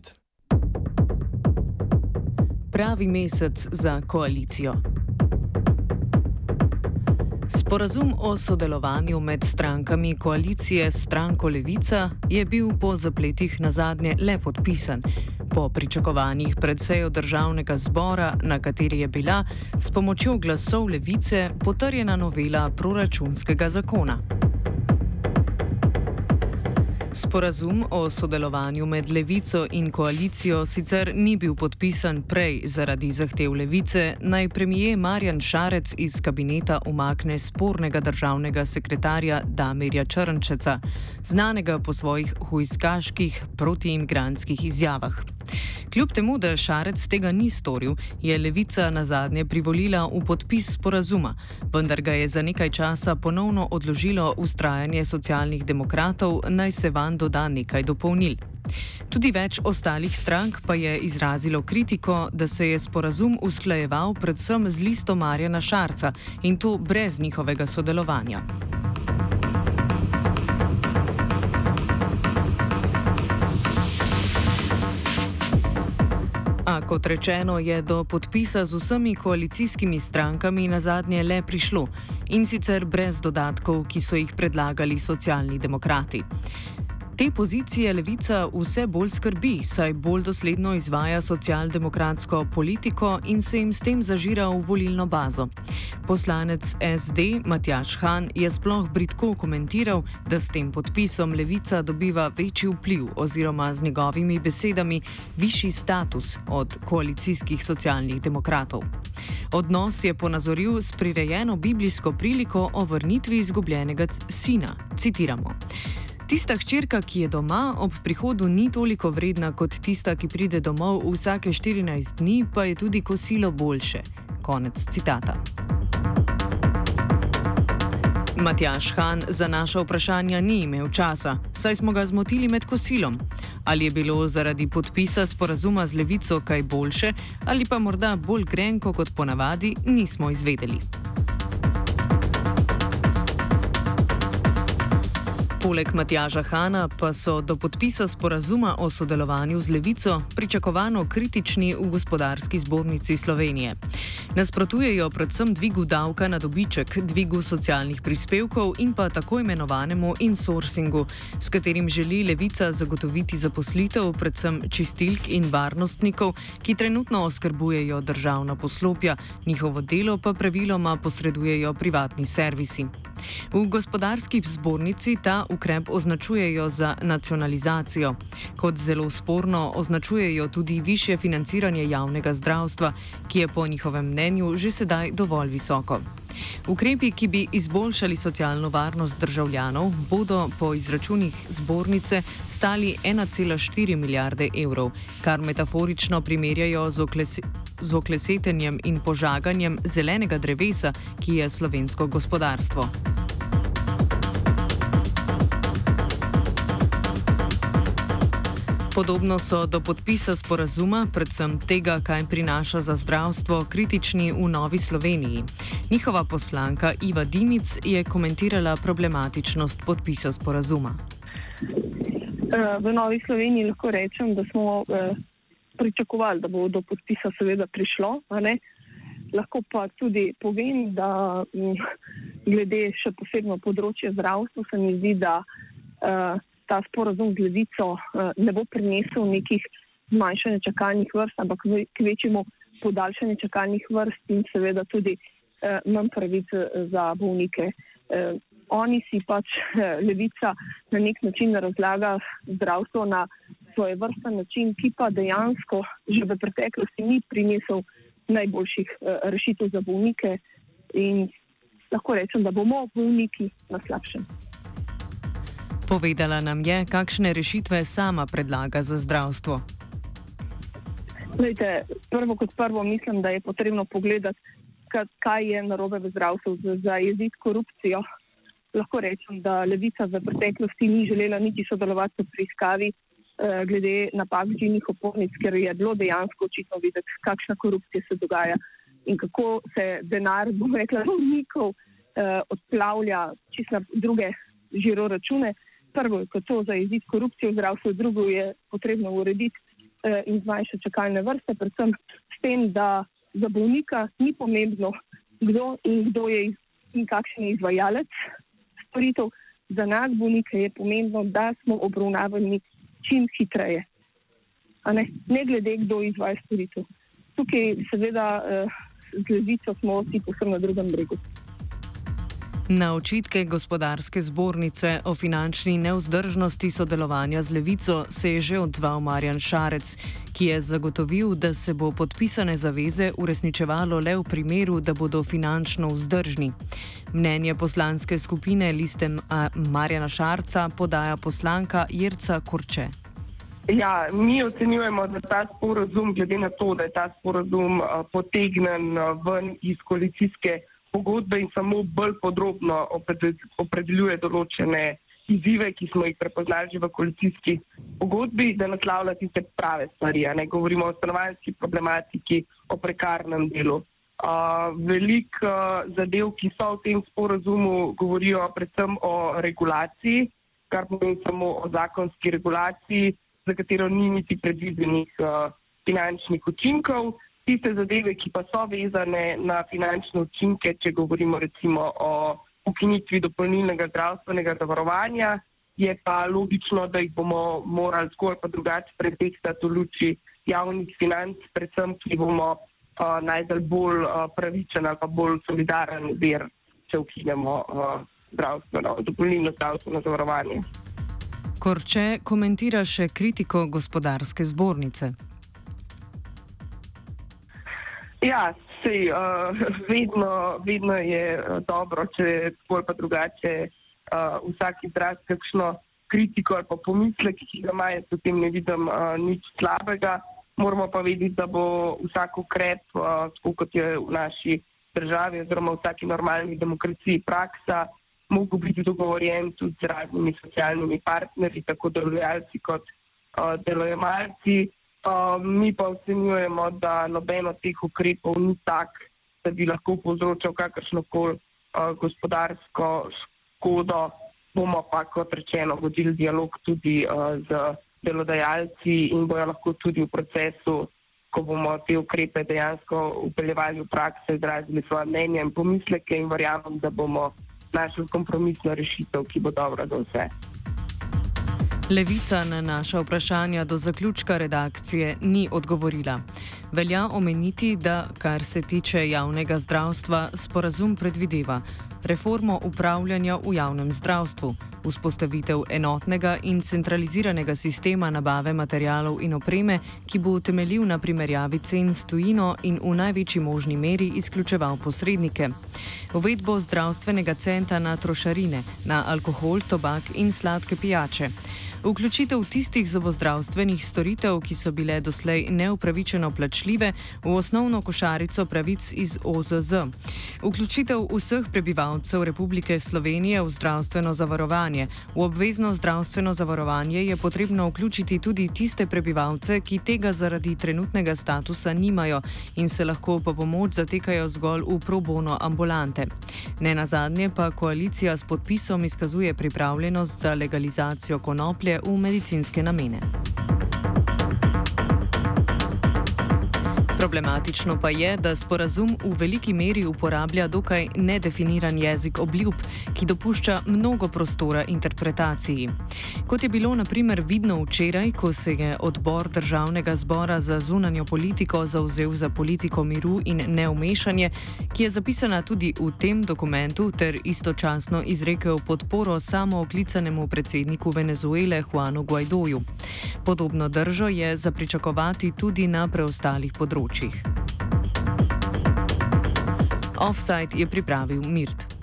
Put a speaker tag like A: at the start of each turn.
A: red.
B: Pravi mesec za koalicijo. Sporazum o sodelovanju med strankami koalicije stranko Levica je bil po zapletih na zadnje le podpisan. Po pričakovanjih predsejo državnega zbora, na kateri je bila s pomočjo glasov Levice potrjena novela proračunskega zakona. Sporazum o sodelovanju med Levico in koalicijo sicer ni bil podpisan prej zaradi zahtev Levice, naj premije Marjan Šarec iz kabineta umakne spornega državnega sekretarja Damirja Črnčeca, znanega po svojih huiskaških protiimigranskih izjavah. Kljub temu, da Šarec tega ni storil, je Levica na zadnje privolila v podpis sporazuma, vendar ga je za nekaj časa ponovno odložilo ustrajanje socialnih demokratov, naj se van doda nekaj dopolnil. Tudi več ostalih strank pa je izrazilo kritiko, da se je sporazum usklajeval predvsem z listo Marjana Šarca in to brez njihovega sodelovanja. Kot rečeno, je do podpisa z vsemi koalicijskimi strankami na zadnje le prišlo in sicer brez dodatkov, ki so jih predlagali socialni demokrati. Te pozicije levica vse bolj skrbi, saj bolj dosledno izvaja socialdemokratsko politiko in se jim s tem zažira v volilno bazo. Poslanec SD Matjaš Han je sploh britko komentiral, da s tem podpisom levica dobiva večji vpliv oziroma z njegovimi besedami višji status od koalicijskih socialnih demokratov. Odnos je ponazoril s prirejeno biblijsko priliko o vrnitvi izgubljenega sina. Citiramo. Tista hčerka, ki je doma, ob prihodu ni toliko vredna kot tista, ki pride domov vsake 14 dni, pa je tudi kosilo boljše. Konec citata. Matjaš Han za naša vprašanja ni imel časa, saj smo ga zmotili med kosilom. Ali je bilo zaradi podpisa sporazuma z levico kaj boljše, ali pa morda bolj grenko kot ponavadi, nismo izvedeli. Poleg Matjaža Hana pa so do podpisa sporazuma o sodelovanju z Levico pričakovano kritični v gospodarski zbornici Slovenije. Nasprotujejo predvsem dvigu davka na dobiček, dvigu socialnih prispevkov in pa tako imenovanemu insourcingu, s katerim želi Levica zagotoviti zaposlitev predvsem čistilk in varnostnikov, ki trenutno oskrbujejo državna poslopja, njihovo delo pa praviloma posredujejo privatni servisi. V gospodarski zbornici ta ukrep označujejo za nacionalizacijo. Kot zelo sporno označujejo tudi više financiranje javnega zdravstva, ki je po njihovem mnenju že sedaj dovolj visoko. Ukrepi, ki bi izboljšali socialno varnost državljanov, bodo po izračunih zbornice stali 1,4 milijarde evrov, kar metaforično primerjajo z, oklesi, z oklesetenjem in požaganjem zelenega drevesa, ki je slovensko gospodarstvo. Podobno so do podpisa sporazuma, predvsem tega, kaj prinaša za zdravstvo, kritični v Novi Sloveniji. Njihova poslanka Iva Dimic je komentirala problematičnost podpisa sporazuma.
C: Eh, v Novi Sloveniji lahko rečem, da smo eh, pričakovali, da bo do podpisa seveda prišlo. Lahko pa tudi povem, da mm, glede še posebno področja zdravstva se mi zdi, da uh, ta sporazum z levico uh, ne bo prinesel nekih zmanjšanja čakalnih vrst, ampak k večjemu podaljšanju čakalnih vrst in seveda tudi uh, manj pravic za bolnike. Oni si pač levica na nek način razlaga zdravstvo na svoje vrsta način, ki pa dejansko že v preteklosti ni prinesel najboljših rešitev za bolnike in lahko rečem, da bomo bolniki na slabšem.
B: Povedala nam je, kakšne rešitve sama predlaga za zdravstvo.
C: Lejte, prvo kot prvo mislim, da je potrebno pogledati, kaj je narobe v zdravstvu za, za jezid korupcijo. Lahko rečem, da levica v preteklosti ni želela niti sodelovati v preiskavi eh, glede napak žilnih opornic, ker je bilo dejansko očitno videti, kakšna korupcija se dogaja in kako se denar, bom rekla, bolnikov eh, odplavlja čisto na druge žiro račune prvo je to za izid korupcije v zdravstvu, drugo je potrebno urediti eh, in zmanjša čakalne vrste, predvsem s tem, da za bolnika ni pomembno, kdo in kdo je in kakšen je izvajalec storitev. Za nas bolnike je pomembno, da smo obravnavani čim hitreje, ne? ne glede, kdo izvaja storitev. Tukaj, seveda, eh, z levico smo vsi posebno na drugem bregu.
B: Na očitke gospodarske zbornice o finančni neuzdržnosti sodelovanja z levico se je že odzval Marjan Šarec, ki je zagotovil, da se bo podpisane zaveze uresničevalo le v primeru, da bodo finančno vzdržni. Mnenje poslanske skupine listem Marjana Šarca podaja poslanka Jerca Korče.
A: Ja, mi ocenjujemo, da ta sporozum, glede na to, da je ta sporozum potegnen ven iz koalicijske pogodbe in samo bolj podrobno opredeljuje določene izzive, ki smo jih prepoznali že v koalicijski pogodbi, da naslavlja tiste prave stvari. Ne govorimo o stanovanjski problematiki, o prekarnem delu. Uh, Veliko uh, zadev, ki so v tem sporozumu, govorijo predvsem o regulaciji, kar pomeni samo o zakonski regulaciji, za katero ni niti predvidenih uh, finančnih učinkov tiste zadeve, ki pa so vezane na finančne učinke, če govorimo recimo o ukinitvi dopolnilnega zdravstvenega zavarovanja, je pa logično, da jih bomo morali skoraj pa drugače pretehtati v luči javnih financ, predvsem, ki bomo uh, najdel bolj uh, pravičen ali pa bolj solidaren ver, če ukinemo uh, zdravstveno, dopolnilno zdravstveno zavarovanje.
B: Korče komentira še kritiko gospodarske zbornice.
A: Ja, sej, uh, vedno, vedno je uh, dobro, če bolj pa drugače uh, vsak izraz kakšno kritiko ali pa pomislek, ki ga ima, jaz v tem ne vidim uh, nič slabega. Moramo pa vedeti, da bo vsak ukrep, uh, tako kot je v naši državi oziroma v vsaki normalni demokraciji praksa, mogel biti dogovorjen tudi z raznimi socialnimi partnerji, tako delodajalci kot uh, delojemalci. Uh, mi pa ocenjujemo, da noben od teh ukrepov ni tak, da bi lahko povzročal kakršno koli uh, gospodarsko škodo. Bomo pa, kot rečeno, vodili dialog tudi uh, z delodajalci in bojo lahko tudi v procesu, ko bomo te ukrepe dejansko upeljevali v prakse, izrazili svoje mnenje in pomisleke in verjamem, da bomo našli kompromisno rešitev, ki bo dobra za vse.
B: Levica na naša vprašanja do zaključka redakcije ni odgovorila. Velja omeniti, da kar se tiče javnega zdravstva, sporazum predvideva reformo upravljanja v javnem zdravstvu, vzpostavitev enotnega in centraliziranega sistema nabave materijalov in opreme, ki bo temeljil na primerjavi cen s tujino in v največji možni meri izključeval posrednike, uvedbo zdravstvenega centra na trošarine, na alkohol, tobak in sladke pijače. Vključitev tistih zobozdravstvenih storitev, ki so bile doslej neupravičeno plačljive, v osnovno košarico pravic iz OZZ, vključitev vseh prebivalcev Republike Slovenije v zdravstveno zavarovanje. V obvezno zdravstveno zavarovanje je potrebno vključiti tudi tiste prebivalce, ki tega zaradi trenutnega statusa nimajo in se lahko po pomoč zatekajo zgolj v probono ambulante. Ne na zadnje pa koalicija s podpisom izkazuje pripravljenost za legalizacijo konoplje v medicinske namene. Problematično pa je, da sporazum v veliki meri uporablja dokaj nedefiniran jezik obljub, ki dopušča mnogo prostora interpretaciji. Kot je bilo naprimer vidno včeraj, ko se je odbor Državnega zbora za zunanjo politiko zauzel za politiko miru in neumešanje, ki je zapisana tudi v tem dokumentu, ter istočasno izrekel podporo samooklicanemu predsedniku Venezuele Juanu Guaidoju. Podobno držo je za pričakovati tudi na preostalih področjih področjih. Offside je pripravil Mirt.